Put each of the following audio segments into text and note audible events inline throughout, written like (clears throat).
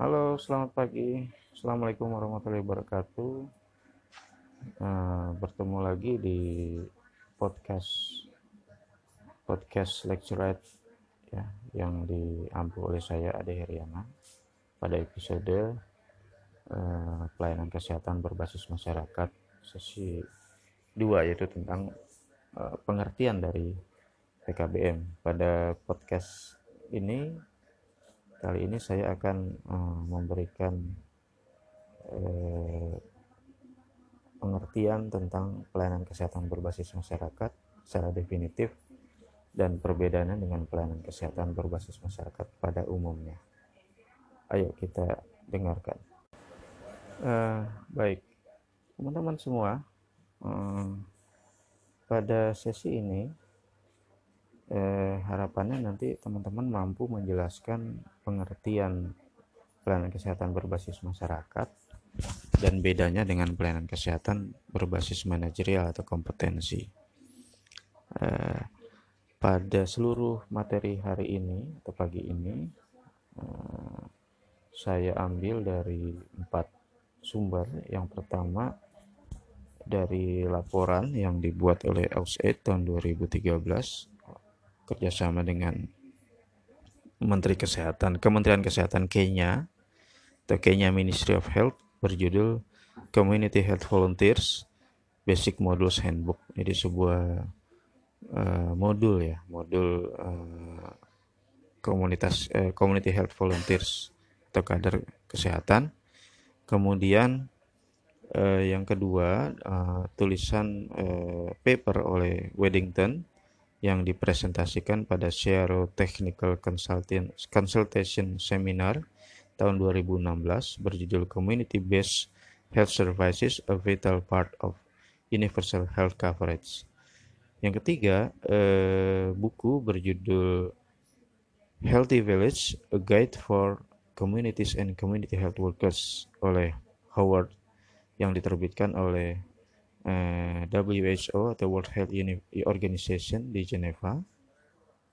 Halo, selamat pagi. Assalamualaikum warahmatullahi wabarakatuh. Uh, bertemu lagi di podcast podcast lecture ya yang diampu oleh saya Ade Heriana pada episode uh, pelayanan kesehatan berbasis masyarakat sesi 2 yaitu tentang uh, pengertian dari PKBM. Pada podcast ini kali ini saya akan uh, memberikan uh, pengertian tentang pelayanan kesehatan berbasis masyarakat secara definitif dan perbedaannya dengan pelayanan kesehatan berbasis masyarakat pada umumnya. Ayo kita dengarkan. Uh, baik, teman-teman semua, uh, pada sesi ini harapannya nanti teman-teman mampu menjelaskan pengertian pelayanan kesehatan berbasis masyarakat dan bedanya dengan pelayanan kesehatan berbasis manajerial atau kompetensi. Eh, pada seluruh materi hari ini atau pagi ini, eh, saya ambil dari empat sumber. Yang pertama dari laporan yang dibuat oleh AUSAID tahun 2013 kerjasama dengan Menteri Kesehatan, Kementerian Kesehatan Kenya atau Kenya Ministry of Health berjudul Community Health Volunteers Basic Modules Handbook. Jadi sebuah uh, modul ya, modul uh, komunitas uh, Community Health Volunteers atau kader kesehatan. Kemudian uh, yang kedua uh, tulisan uh, paper oleh Weddington yang dipresentasikan pada Shero Technical Consultation Seminar tahun 2016 berjudul Community Based Health Services a Vital Part of Universal Health Coverage. Yang ketiga, eh, buku berjudul Healthy Village, A Guide for Communities and Community Health Workers oleh Howard yang diterbitkan oleh eh, WHO atau World Health Organization di Geneva.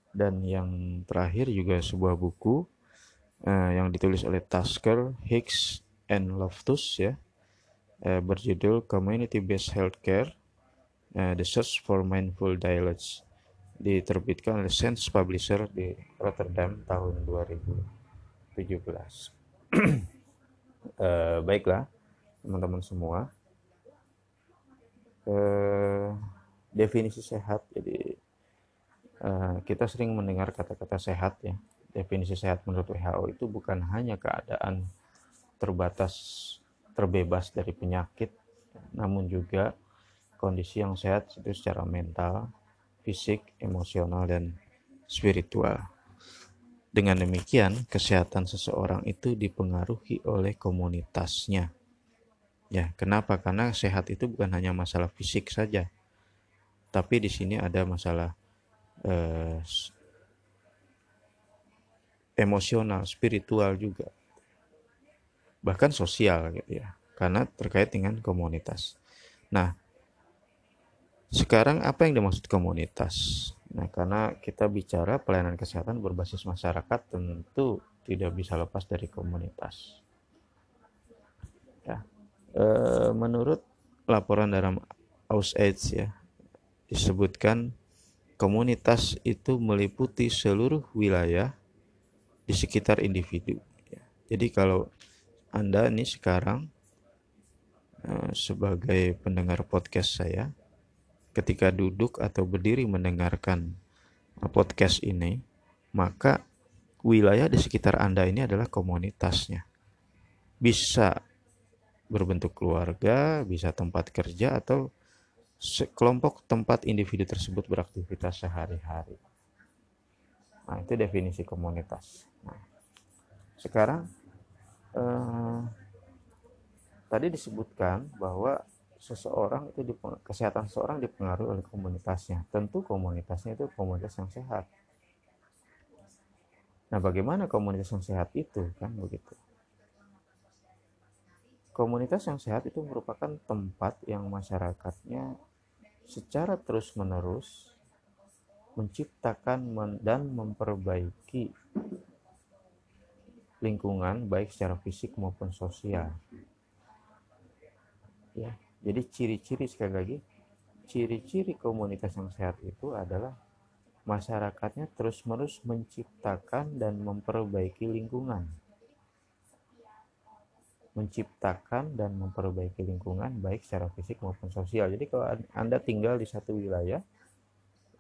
Dan yang terakhir juga sebuah buku eh, yang ditulis oleh Tasker, Hicks, and Loftus ya. Eh, berjudul Community Based Healthcare eh, The Search for Mindful Dialogues. Diterbitkan oleh Sense Publisher di Rotterdam tahun 2017 (clears throat) eh, baiklah teman-teman semua eh, definisi sehat. Jadi eh, kita sering mendengar kata-kata sehat ya. Definisi sehat menurut WHO itu bukan hanya keadaan terbatas terbebas dari penyakit namun juga kondisi yang sehat itu secara mental fisik emosional dan spiritual. Dengan demikian kesehatan seseorang itu dipengaruhi oleh komunitasnya Ya, kenapa? Karena sehat itu bukan hanya masalah fisik saja, tapi di sini ada masalah eh, emosional, spiritual juga, bahkan sosial, gitu ya, karena terkait dengan komunitas. Nah, sekarang apa yang dimaksud komunitas? Nah, karena kita bicara pelayanan kesehatan berbasis masyarakat, tentu tidak bisa lepas dari komunitas. Ya, e, menurut laporan dalam AusAID ya disebutkan komunitas itu meliputi seluruh wilayah di sekitar individu. Jadi kalau anda ini sekarang e, sebagai pendengar podcast saya, ketika duduk atau berdiri mendengarkan podcast ini, maka wilayah di sekitar Anda ini adalah komunitasnya. Bisa berbentuk keluarga, bisa tempat kerja atau kelompok tempat individu tersebut beraktivitas sehari-hari. Nah, itu definisi komunitas. Nah, sekarang eh, tadi disebutkan bahwa seseorang itu kesehatan seseorang dipengaruhi oleh komunitasnya. Tentu komunitasnya itu komunitas yang sehat. Nah, bagaimana komunitas yang sehat itu kan begitu? Komunitas yang sehat itu merupakan tempat yang masyarakatnya secara terus-menerus menciptakan dan memperbaiki lingkungan baik secara fisik maupun sosial. Ya, jadi ciri-ciri sekali lagi, ciri-ciri komunitas yang sehat itu adalah masyarakatnya terus-menerus menciptakan dan memperbaiki lingkungan. Menciptakan dan memperbaiki lingkungan baik secara fisik maupun sosial. Jadi kalau Anda tinggal di satu wilayah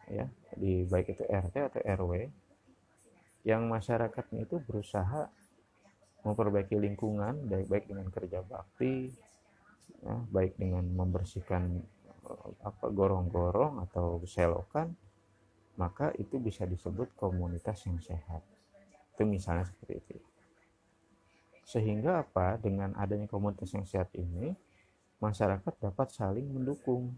ya, di baik itu RT atau RW yang masyarakatnya itu berusaha memperbaiki lingkungan baik-baik dengan kerja bakti ya, baik dengan membersihkan eh, apa gorong-gorong atau selokan maka itu bisa disebut komunitas yang sehat itu misalnya seperti itu sehingga apa dengan adanya komunitas yang sehat ini masyarakat dapat saling mendukung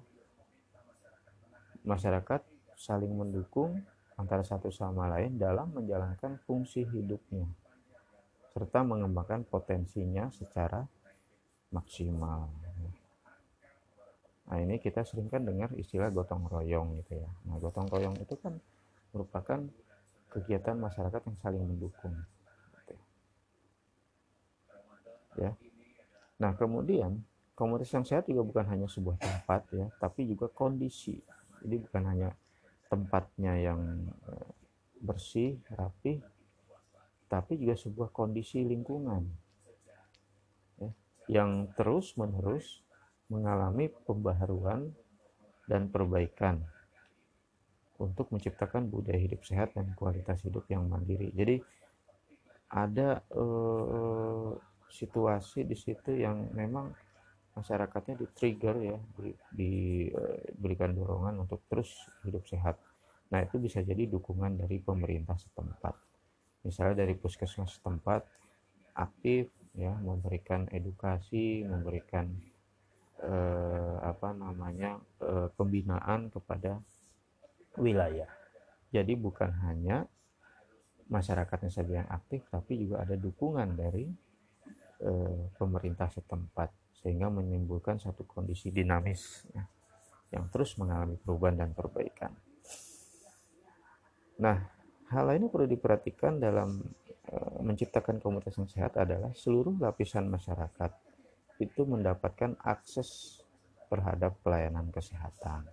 masyarakat saling mendukung antara satu sama lain dalam menjalankan fungsi hidupnya serta mengembangkan potensinya secara maksimal. Nah ini kita sering kan dengar istilah gotong royong gitu ya. Nah gotong royong itu kan merupakan kegiatan masyarakat yang saling mendukung. Ya. Nah kemudian komunitas yang sehat juga bukan hanya sebuah tempat ya, tapi juga kondisi. Jadi bukan hanya tempatnya yang eh, bersih, rapi, tapi juga sebuah kondisi lingkungan ya, yang terus menerus mengalami pembaharuan dan perbaikan untuk menciptakan budaya hidup sehat dan kualitas hidup yang mandiri. Jadi ada uh, situasi di situ yang memang masyarakatnya di trigger ya, diberikan eh, dorongan untuk terus hidup sehat. Nah itu bisa jadi dukungan dari pemerintah setempat misalnya dari puskesmas setempat aktif ya memberikan edukasi memberikan eh, apa namanya eh, pembinaan kepada wilayah jadi bukan hanya masyarakatnya saja yang aktif tapi juga ada dukungan dari eh, pemerintah setempat sehingga menimbulkan satu kondisi dinamis ya, yang terus mengalami perubahan dan perbaikan nah Hal lain yang perlu diperhatikan dalam uh, menciptakan komunitas yang sehat adalah seluruh lapisan masyarakat itu mendapatkan akses terhadap pelayanan kesehatan.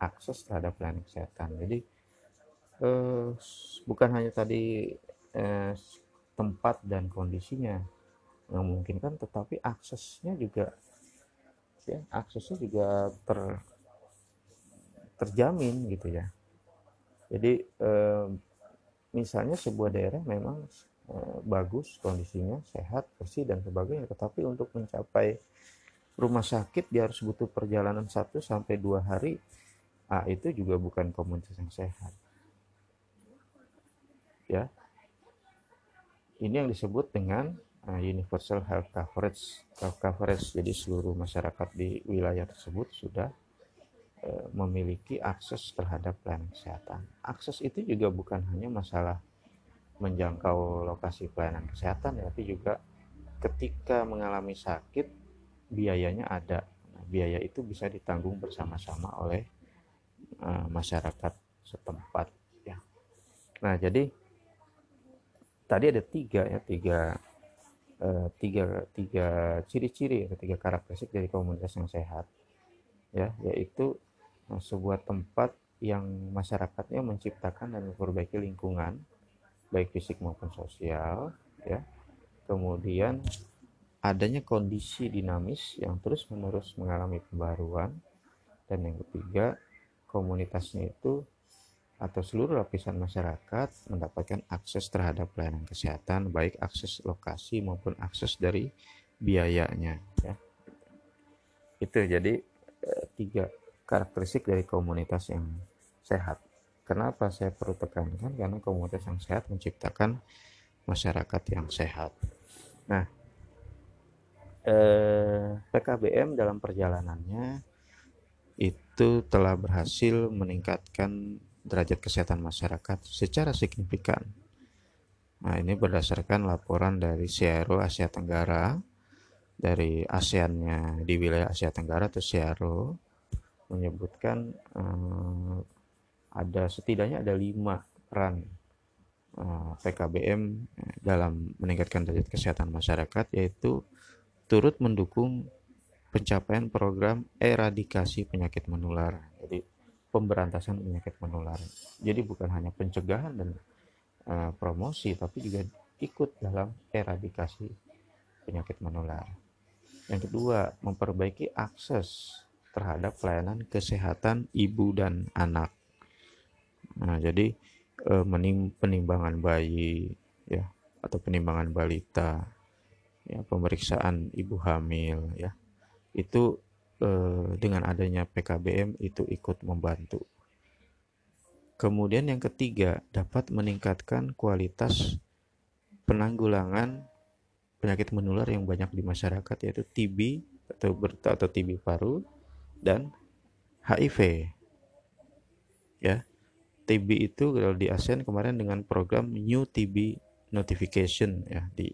Akses terhadap pelayanan kesehatan. Jadi uh, bukan hanya tadi uh, tempat dan kondisinya memungkinkan, tetapi aksesnya juga ya aksesnya juga ter terjamin gitu ya. Jadi eh, misalnya sebuah daerah memang eh, bagus kondisinya sehat bersih dan sebagainya tetapi untuk mencapai rumah sakit dia harus butuh perjalanan satu sampai dua hari ah itu juga bukan komunitas yang sehat. Ya. Ini yang disebut dengan universal health coverage health coverage jadi seluruh masyarakat di wilayah tersebut sudah Eh, memiliki akses terhadap pelayanan kesehatan. Akses itu juga bukan hanya masalah menjangkau lokasi pelayanan kesehatan, tapi juga ketika mengalami sakit biayanya ada. Nah, biaya itu bisa ditanggung bersama-sama oleh uh, masyarakat setempat. Ya. Nah, jadi tadi ada tiga ya tiga uh, tiga tiga ciri-ciri atau tiga karakteristik dari komunitas yang sehat ya yaitu nah, sebuah tempat yang masyarakatnya menciptakan dan memperbaiki lingkungan baik fisik maupun sosial ya. Kemudian adanya kondisi dinamis yang terus menerus mengalami pembaruan. Dan yang ketiga komunitasnya itu atau seluruh lapisan masyarakat mendapatkan akses terhadap pelayanan kesehatan baik akses lokasi maupun akses dari biayanya ya itu jadi eh, tiga karakteristik dari komunitas yang sehat. Kenapa saya perlu tekankan? Karena komunitas yang sehat menciptakan masyarakat yang sehat. Nah, eh, PKBM dalam perjalanannya itu telah berhasil meningkatkan derajat kesehatan masyarakat secara signifikan. Nah, ini berdasarkan laporan dari CRO Asia Tenggara, dari ASEAN-nya di wilayah Asia Tenggara atau CRO, menyebutkan uh, ada setidaknya ada lima peran eh, PKBM dalam meningkatkan derajat kesehatan masyarakat yaitu turut mendukung pencapaian program eradikasi penyakit menular. Jadi pemberantasan penyakit menular. Jadi bukan hanya pencegahan dan uh, promosi tapi juga ikut dalam eradikasi penyakit menular. Yang kedua, memperbaiki akses terhadap pelayanan kesehatan ibu dan anak. Nah, jadi uh, penimbangan bayi ya atau penimbangan balita ya pemeriksaan ibu hamil ya itu eh, dengan adanya PKBM itu ikut membantu. Kemudian yang ketiga dapat meningkatkan kualitas penanggulangan penyakit menular yang banyak di masyarakat yaitu TB atau atau TB paru dan HIV. Ya. TB itu kalau di ASEAN kemarin dengan program New TB Notification ya di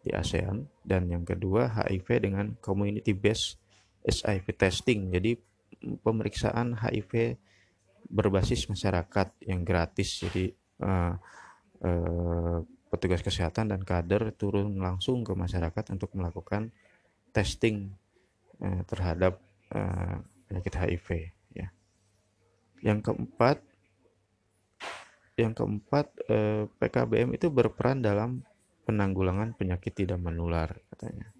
di ASEAN dan yang kedua HIV dengan community based HIV testing. Jadi pemeriksaan HIV berbasis masyarakat yang gratis. Jadi uh, uh, petugas kesehatan dan kader turun langsung ke masyarakat untuk melakukan testing uh, terhadap uh, penyakit HIV ya. Yang keempat yang keempat uh, PKBM itu berperan dalam penanggulangan penyakit tidak menular katanya.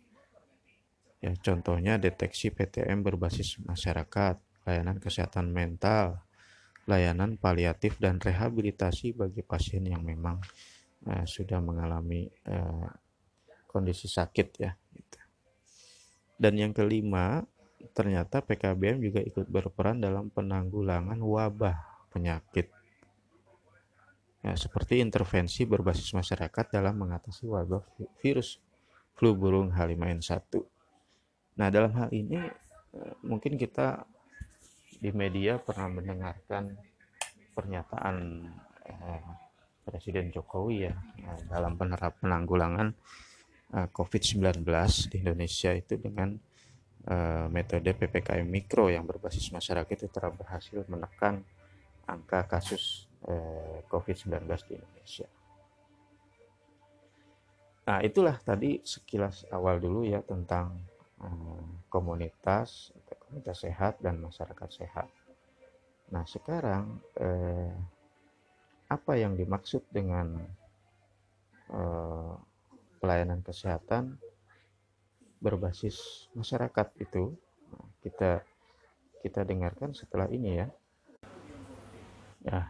Ya, contohnya deteksi PTM berbasis masyarakat, layanan kesehatan mental, layanan paliatif dan rehabilitasi bagi pasien yang memang uh, sudah mengalami uh, kondisi sakit ya. Gitu. Dan yang kelima, ternyata PKBM juga ikut berperan dalam penanggulangan wabah penyakit ya, seperti intervensi berbasis masyarakat dalam mengatasi wabah virus flu burung H5N1. Nah, dalam hal ini eh, mungkin kita di media pernah mendengarkan pernyataan eh, Presiden Jokowi ya eh, dalam penerap penanggulangan eh, COVID-19 di Indonesia itu dengan eh, metode PPKM mikro yang berbasis masyarakat itu telah berhasil menekan angka kasus eh, COVID-19 di Indonesia. Nah, itulah tadi sekilas awal dulu ya tentang komunitas, komunitas sehat dan masyarakat sehat. Nah, sekarang eh, apa yang dimaksud dengan eh, pelayanan kesehatan berbasis masyarakat itu? Nah, kita kita dengarkan setelah ini ya. Ya.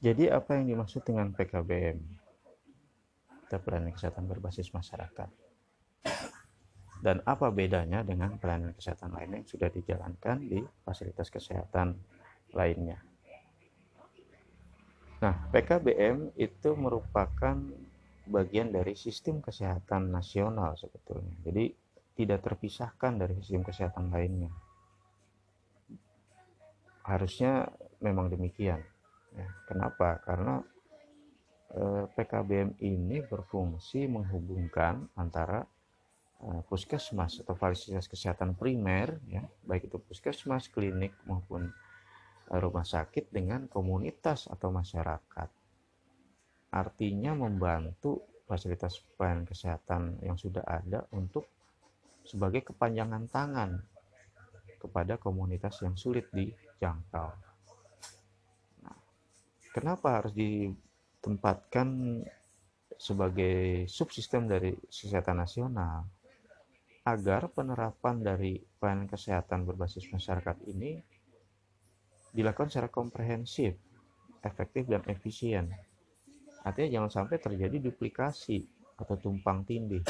Jadi apa yang dimaksud dengan PKBM? Kita pelayanan kesehatan berbasis masyarakat. Dan apa bedanya dengan pelayanan kesehatan lainnya yang sudah dijalankan di fasilitas kesehatan lainnya? Nah, PKBM itu merupakan bagian dari sistem kesehatan nasional sebetulnya. Jadi tidak terpisahkan dari sistem kesehatan lainnya. Harusnya memang demikian. Ya, kenapa? Karena eh, PKBM ini berfungsi menghubungkan antara puskesmas atau fasilitas kesehatan primer, ya, baik itu puskesmas, klinik maupun eh, rumah sakit dengan komunitas atau masyarakat. Artinya membantu fasilitas pelayanan kesehatan yang sudah ada untuk sebagai kepanjangan tangan kepada komunitas yang sulit dijangkau. Kenapa harus ditempatkan sebagai subsistem dari kesehatan nasional? Agar penerapan dari pelayanan kesehatan berbasis masyarakat ini dilakukan secara komprehensif, efektif, dan efisien. Artinya jangan sampai terjadi duplikasi atau tumpang tindih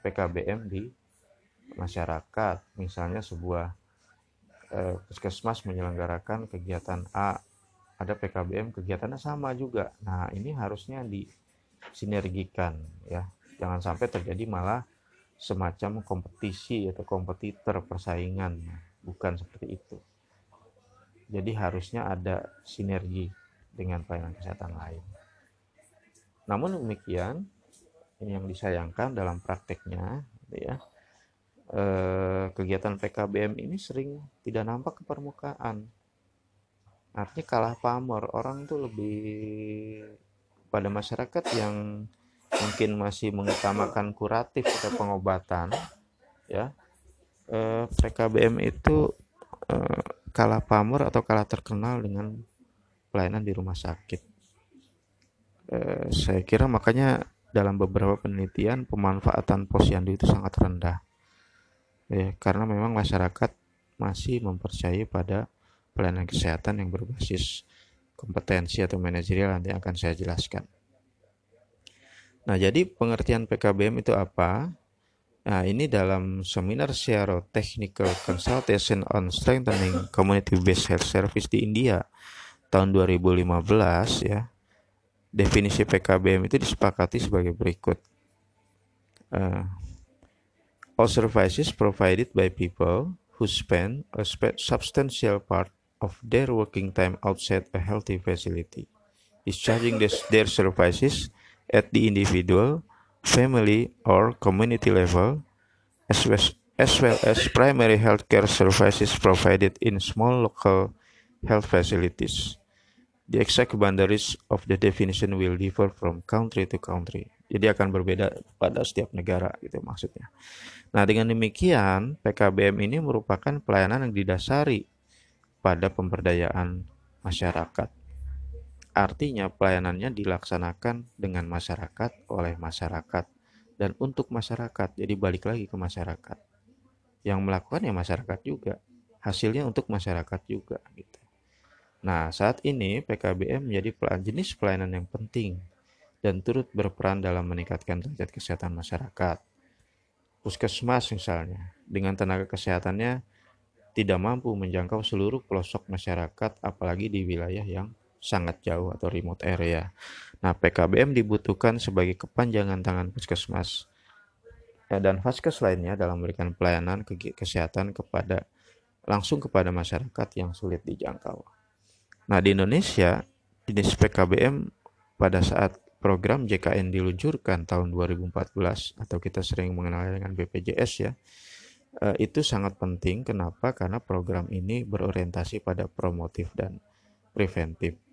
PKBM di masyarakat. Misalnya sebuah eh, puskesmas menyelenggarakan kegiatan A ada PKBM kegiatannya sama juga. Nah, ini harusnya disinergikan ya. Jangan sampai terjadi malah semacam kompetisi atau kompetitor persaingan. Bukan seperti itu. Jadi harusnya ada sinergi dengan pelayanan kesehatan lain. Namun demikian, yang disayangkan dalam prakteknya, ya, eh, kegiatan PKBM ini sering tidak nampak ke permukaan artinya kalah pamor orang tuh lebih pada masyarakat yang mungkin masih mengutamakan kuratif atau pengobatan ya. Eh, PKBM itu eh, kalah pamor atau kalah terkenal dengan pelayanan di rumah sakit. Eh, saya kira makanya dalam beberapa penelitian pemanfaatan posyandu itu sangat rendah. Ya karena memang masyarakat masih mempercayai pada pelayanan kesehatan yang berbasis kompetensi atau manajerial nanti akan saya jelaskan. Nah, jadi pengertian PKBM itu apa? Nah, ini dalam seminar Searo Technical Consultation on Strengthening Community Based Health Service di India tahun 2015 ya. Definisi PKBM itu disepakati sebagai berikut. Uh, all services provided by people who spend a substantial part of their working time outside a healthy facility, discharging their services at the individual, family, or community level, as well, as primary healthcare services provided in small local health facilities. The exact boundaries of the definition will differ from country to country. Jadi akan berbeda pada setiap negara gitu maksudnya. Nah, dengan demikian PKBM ini merupakan pelayanan yang didasari pada pemberdayaan masyarakat Artinya pelayanannya dilaksanakan dengan masyarakat, oleh masyarakat, dan untuk masyarakat. Jadi balik lagi ke masyarakat. Yang melakukan ya masyarakat juga. Hasilnya untuk masyarakat juga. Gitu. Nah saat ini PKBM menjadi jenis pelayanan yang penting dan turut berperan dalam meningkatkan derajat kesehatan masyarakat. Puskesmas misalnya, dengan tenaga kesehatannya tidak mampu menjangkau seluruh pelosok masyarakat apalagi di wilayah yang sangat jauh atau remote area. Nah, PKBM dibutuhkan sebagai kepanjangan tangan puskesmas ya, dan vaskes lainnya dalam memberikan pelayanan kesehatan kepada langsung kepada masyarakat yang sulit dijangkau. Nah, di Indonesia, jenis PKBM pada saat program JKN diluncurkan tahun 2014 atau kita sering mengenal dengan BPJS ya, eh, itu sangat penting. Kenapa? Karena program ini berorientasi pada promotif dan preventif.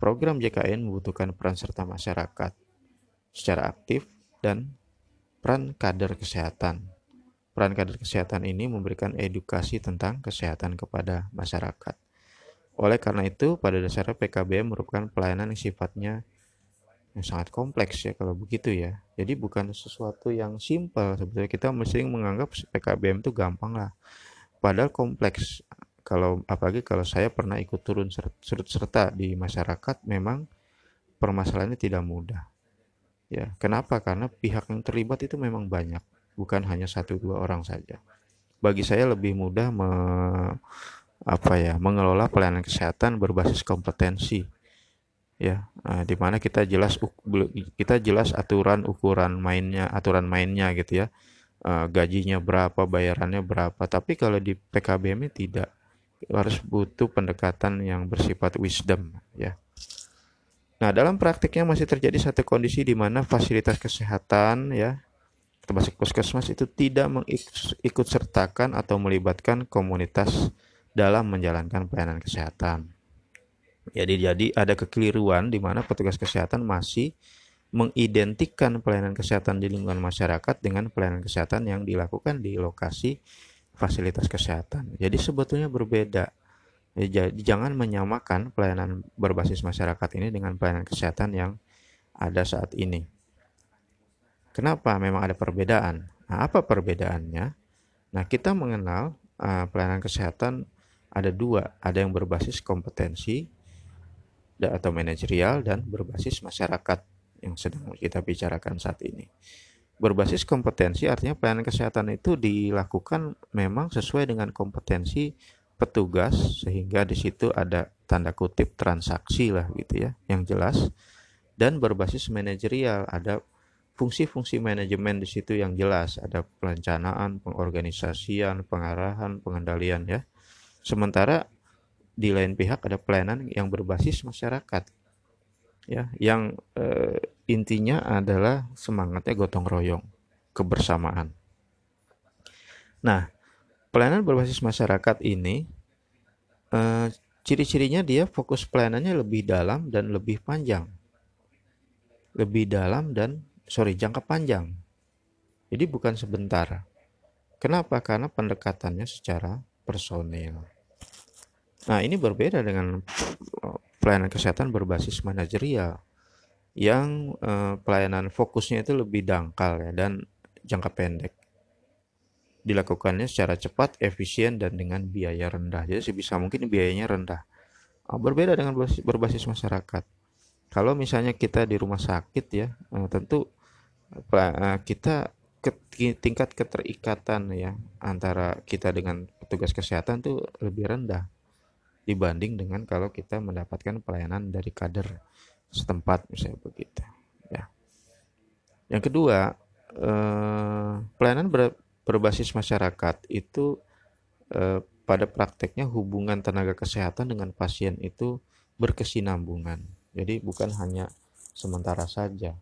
Program JKN membutuhkan peran serta masyarakat secara aktif dan peran kader kesehatan. Peran kader kesehatan ini memberikan edukasi tentang kesehatan kepada masyarakat. Oleh karena itu, pada dasarnya PKBM merupakan pelayanan yang sifatnya yang sangat kompleks ya kalau begitu ya. Jadi bukan sesuatu yang simpel. Sebetulnya kita mesti menganggap PKBM itu gampang lah. Padahal kompleks kalau apalagi kalau saya pernah ikut turun serta, serta di masyarakat memang permasalahannya tidak mudah. Ya kenapa? Karena pihak yang terlibat itu memang banyak bukan hanya satu dua orang saja. Bagi saya lebih mudah me, apa ya mengelola pelayanan kesehatan berbasis kompetensi. Ya nah, di mana kita jelas kita jelas aturan ukuran mainnya aturan mainnya gitu ya. Uh, gajinya berapa bayarannya berapa. Tapi kalau di PKBM tidak harus butuh pendekatan yang bersifat wisdom ya. Nah, dalam praktiknya masih terjadi satu kondisi di mana fasilitas kesehatan ya termasuk puskesmas itu tidak mengikut sertakan atau melibatkan komunitas dalam menjalankan pelayanan kesehatan. Jadi jadi ada kekeliruan di mana petugas kesehatan masih mengidentikan pelayanan kesehatan di lingkungan masyarakat dengan pelayanan kesehatan yang dilakukan di lokasi fasilitas kesehatan. Jadi sebetulnya berbeda. Ya, jadi jangan menyamakan pelayanan berbasis masyarakat ini dengan pelayanan kesehatan yang ada saat ini. Kenapa? Memang ada perbedaan. Nah, apa perbedaannya? Nah, kita mengenal uh, pelayanan kesehatan ada dua, ada yang berbasis kompetensi atau manajerial dan berbasis masyarakat yang sedang kita bicarakan saat ini berbasis kompetensi artinya pelayanan kesehatan itu dilakukan memang sesuai dengan kompetensi petugas sehingga di situ ada tanda kutip transaksi lah gitu ya yang jelas. Dan berbasis manajerial ada fungsi-fungsi manajemen di situ yang jelas. Ada perencanaan pengorganisasian pengarahan pengendalian ya. Sementara di lain pihak ada pelayanan yang berbasis masyarakat ya yang eh, intinya adalah semangatnya gotong royong kebersamaan nah pelayanan berbasis masyarakat ini eh, ciri-cirinya dia fokus pelayanannya lebih dalam dan lebih panjang. Lebih dalam dan sorry jangka panjang. Jadi bukan sebentar. Kenapa? Karena pendekatannya secara personil. Nah, ini berbeda dengan pelayanan kesehatan berbasis manajerial yang eh, pelayanan fokusnya itu lebih dangkal ya dan jangka pendek. Dilakukannya secara cepat, efisien dan dengan biaya rendah. Jadi sebisa mungkin biayanya rendah. Oh, berbeda dengan berbasis masyarakat. Kalau misalnya kita di rumah sakit ya, eh, tentu eh, kita ke, tingkat keterikatan ya antara kita dengan petugas kesehatan tuh lebih rendah dibanding dengan kalau kita mendapatkan pelayanan dari kader setempat misalnya begitu ya. Yang kedua eh, pelayanan ber, berbasis masyarakat itu eh, pada prakteknya hubungan tenaga kesehatan dengan pasien itu berkesinambungan. Jadi bukan hanya sementara saja.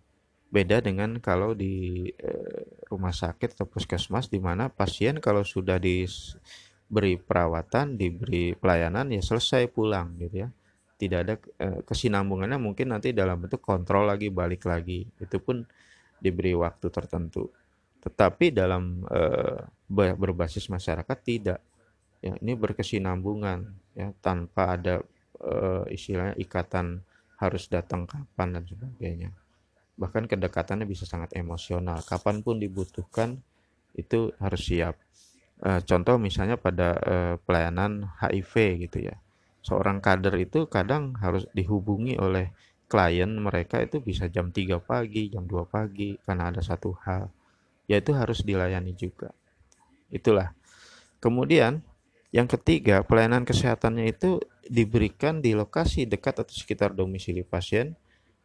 Beda dengan kalau di eh, rumah sakit atau puskesmas di mana pasien kalau sudah diberi perawatan, diberi pelayanan ya selesai pulang gitu ya. Tidak ada eh, kesinambungannya mungkin nanti dalam bentuk kontrol lagi balik lagi. Itu pun diberi waktu tertentu. Tetapi dalam eh, berbasis masyarakat tidak. Ya, ini berkesinambungan ya tanpa ada eh, istilahnya ikatan harus datang kapan dan sebagainya bahkan kedekatannya bisa sangat emosional kapan pun dibutuhkan itu harus siap e, contoh misalnya pada e, pelayanan HIV gitu ya seorang kader itu kadang harus dihubungi oleh klien mereka itu bisa jam 3 pagi jam 2 pagi karena ada satu hal yaitu harus dilayani juga itulah kemudian yang ketiga pelayanan kesehatannya itu diberikan di lokasi dekat atau sekitar domisili pasien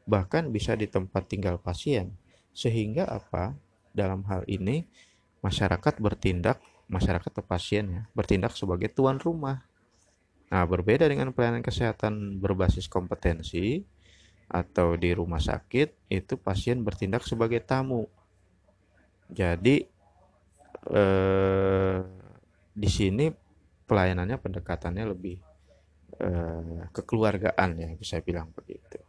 bahkan bisa di tempat tinggal pasien. Sehingga apa? Dalam hal ini masyarakat bertindak, masyarakat atau pasien ya, bertindak sebagai tuan rumah. Nah, berbeda dengan pelayanan kesehatan berbasis kompetensi atau di rumah sakit, itu pasien bertindak sebagai tamu. Jadi eh, di sini pelayanannya pendekatannya lebih eh, kekeluargaan ya bisa bilang begitu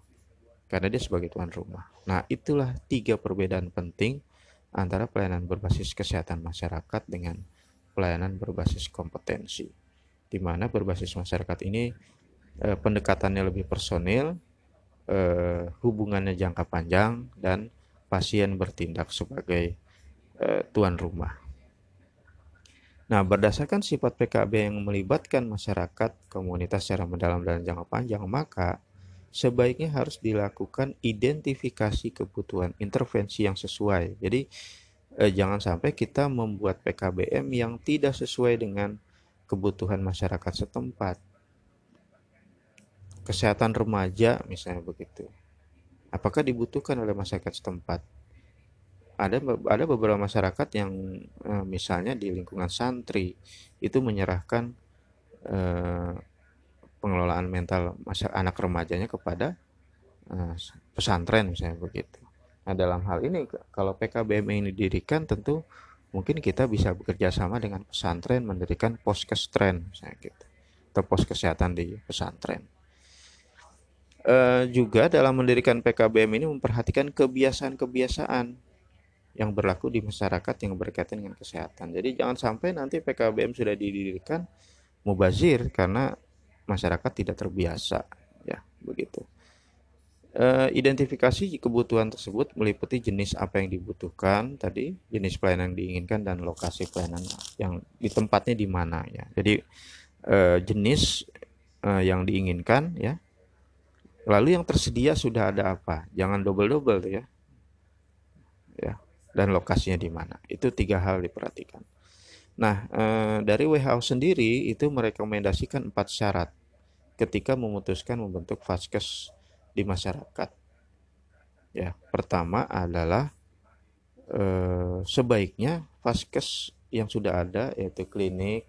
karena dia sebagai tuan rumah. Nah, itulah tiga perbedaan penting antara pelayanan berbasis kesehatan masyarakat dengan pelayanan berbasis kompetensi. Di mana berbasis masyarakat ini eh, pendekatannya lebih personil, eh, hubungannya jangka panjang dan pasien bertindak sebagai eh, tuan rumah. Nah, berdasarkan sifat PKB yang melibatkan masyarakat, komunitas secara mendalam dan jangka panjang, maka sebaiknya harus dilakukan identifikasi kebutuhan intervensi yang sesuai. Jadi eh, jangan sampai kita membuat PKBM yang tidak sesuai dengan kebutuhan masyarakat setempat. Kesehatan remaja misalnya begitu. Apakah dibutuhkan oleh masyarakat setempat? Ada ada beberapa masyarakat yang eh, misalnya di lingkungan santri itu menyerahkan eh, pengelolaan mental anak remajanya kepada uh, pesantren misalnya begitu. Nah dalam hal ini kalau PKBM ini didirikan tentu mungkin kita bisa bekerja sama dengan pesantren mendirikan poskestren misalnya gitu atau pos kesehatan di pesantren. Uh, juga dalam mendirikan PKBM ini memperhatikan kebiasaan-kebiasaan yang berlaku di masyarakat yang berkaitan dengan kesehatan. Jadi jangan sampai nanti PKBM sudah didirikan mubazir karena masyarakat tidak terbiasa ya begitu e, identifikasi kebutuhan tersebut meliputi jenis apa yang dibutuhkan tadi jenis pelayanan yang diinginkan dan lokasi pelayanan yang di tempatnya di mana ya. Jadi e, jenis e, yang diinginkan ya. Lalu yang tersedia sudah ada apa? Jangan double double ya. Ya dan lokasinya di mana. Itu tiga hal diperhatikan. Nah, eh, dari WHO sendiri itu merekomendasikan empat syarat ketika memutuskan membentuk vaskes di masyarakat. Ya, pertama adalah eh, sebaiknya vaskes yang sudah ada yaitu klinik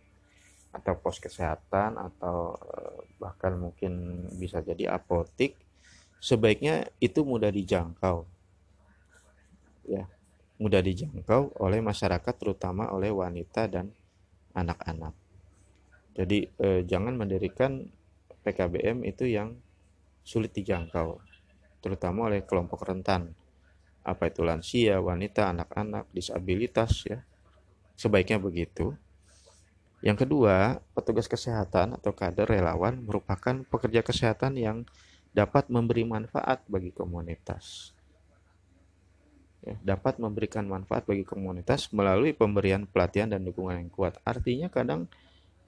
atau pos kesehatan atau eh, bahkan mungkin bisa jadi apotik sebaiknya itu mudah dijangkau. Ya, mudah dijangkau oleh masyarakat terutama oleh wanita dan anak-anak. Jadi eh, jangan mendirikan PKBM itu yang sulit dijangkau, terutama oleh kelompok rentan. Apa itu lansia, wanita, anak-anak, disabilitas ya. Sebaiknya begitu. Yang kedua, petugas kesehatan atau kader relawan merupakan pekerja kesehatan yang dapat memberi manfaat bagi komunitas. Ya, dapat memberikan manfaat bagi komunitas melalui pemberian pelatihan dan dukungan yang kuat. Artinya kadang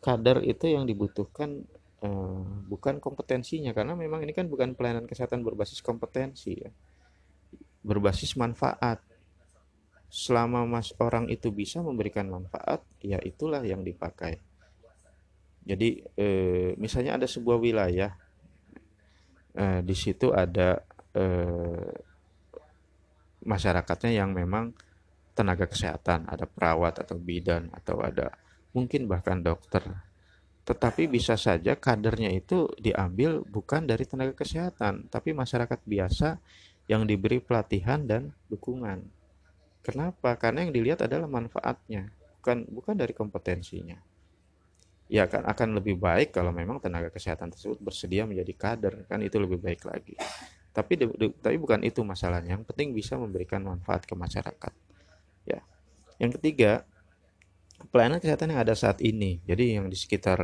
kader itu yang dibutuhkan eh, bukan kompetensinya karena memang ini kan bukan pelayanan kesehatan berbasis kompetensi ya. Berbasis manfaat. Selama mas orang itu bisa memberikan manfaat ya itulah yang dipakai. Jadi eh, misalnya ada sebuah wilayah eh, di situ ada eh, masyarakatnya yang memang tenaga kesehatan ada perawat atau bidan atau ada mungkin bahkan dokter tetapi bisa saja kadernya itu diambil bukan dari tenaga kesehatan, tapi masyarakat biasa yang diberi pelatihan dan dukungan. Kenapa? Karena yang dilihat adalah manfaatnya, bukan bukan dari kompetensinya. Ya kan akan lebih baik kalau memang tenaga kesehatan tersebut bersedia menjadi kader, kan itu lebih baik lagi. Tapi tapi bukan itu masalahnya. Yang penting bisa memberikan manfaat ke masyarakat. Ya. Yang ketiga, pelayanan kesehatan yang ada saat ini. Jadi yang di sekitar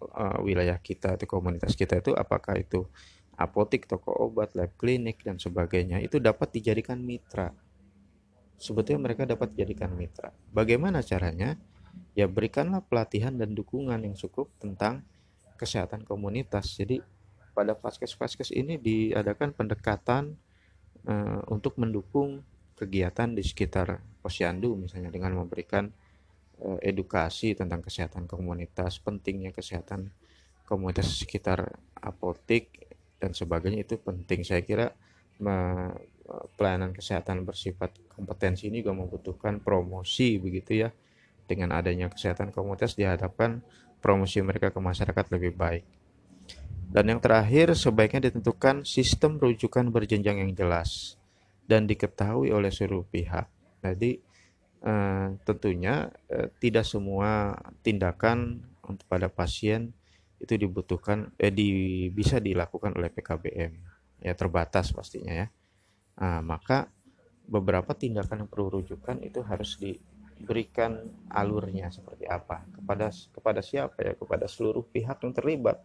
uh, wilayah kita atau komunitas kita itu apakah itu apotik, toko obat, lab klinik dan sebagainya itu dapat dijadikan mitra. Sebetulnya mereka dapat dijadikan mitra. Bagaimana caranya? Ya berikanlah pelatihan dan dukungan yang cukup tentang kesehatan komunitas. Jadi pada vaskes-vaskes ini diadakan pendekatan uh, untuk mendukung kegiatan di sekitar posyandu misalnya dengan memberikan edukasi tentang kesehatan komunitas, pentingnya kesehatan komunitas sekitar apotik dan sebagainya itu penting. Saya kira pelayanan kesehatan bersifat kompetensi ini juga membutuhkan promosi begitu ya. Dengan adanya kesehatan komunitas dihadapkan promosi mereka ke masyarakat lebih baik. Dan yang terakhir, sebaiknya ditentukan sistem rujukan berjenjang yang jelas dan diketahui oleh seluruh pihak. Jadi Eh, tentunya uh, tidak semua tindakan untuk pada pasien itu dibutuhkan eh di, bisa dilakukan oleh PKBM ya terbatas pastinya ya. Nah, maka beberapa tindakan yang perlu rujukan itu harus diberikan alurnya seperti apa. Kepada kepada siapa ya? Kepada seluruh pihak yang terlibat.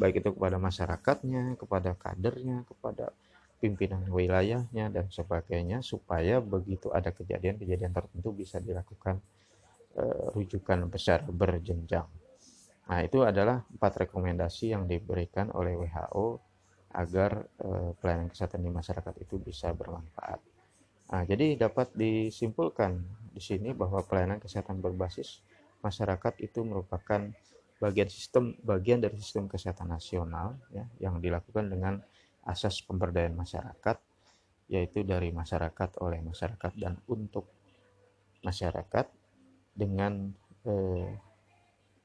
Baik itu kepada masyarakatnya kepada kadernya kepada pimpinan wilayahnya dan sebagainya supaya begitu ada kejadian-kejadian tertentu bisa dilakukan uh, rujukan besar berjenjang. Nah, itu adalah empat rekomendasi yang diberikan oleh WHO agar uh, pelayanan kesehatan di masyarakat itu bisa bermanfaat. Nah, jadi dapat disimpulkan di sini bahwa pelayanan kesehatan berbasis masyarakat itu merupakan bagian sistem bagian dari sistem kesehatan nasional ya yang dilakukan dengan asas pemberdayaan masyarakat yaitu dari masyarakat oleh masyarakat dan untuk masyarakat dengan eh,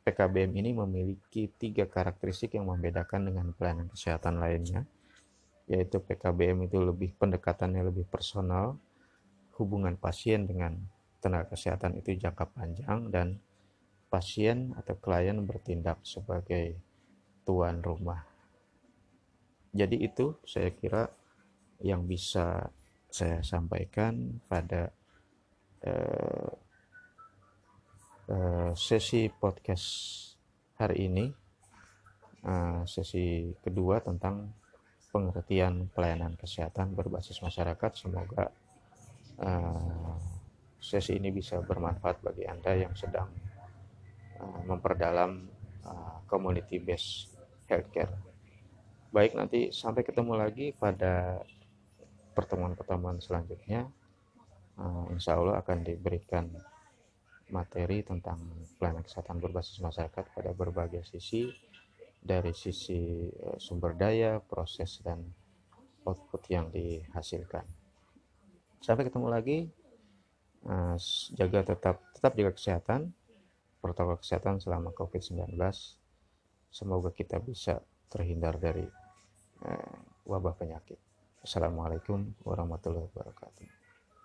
PKBM ini memiliki tiga karakteristik yang membedakan dengan pelayanan kesehatan lainnya yaitu PKBM itu lebih pendekatannya lebih personal hubungan pasien dengan tenaga kesehatan itu jangka panjang dan pasien atau klien bertindak sebagai tuan rumah jadi itu saya kira yang bisa saya sampaikan pada uh, uh, sesi podcast hari ini. Uh, sesi kedua tentang pengertian pelayanan kesehatan berbasis masyarakat. Semoga uh, sesi ini bisa bermanfaat bagi anda yang sedang uh, memperdalam uh, community based healthcare baik nanti sampai ketemu lagi pada pertemuan-pertemuan selanjutnya uh, insya Allah akan diberikan materi tentang pelayanan kesehatan berbasis masyarakat pada berbagai sisi dari sisi uh, sumber daya, proses dan output yang dihasilkan. Sampai ketemu lagi. Uh, jaga tetap tetap jaga kesehatan, protokol kesehatan selama COVID-19. Semoga kita bisa terhindar dari eh, wabah penyakit. Assalamualaikum warahmatullahi wabarakatuh.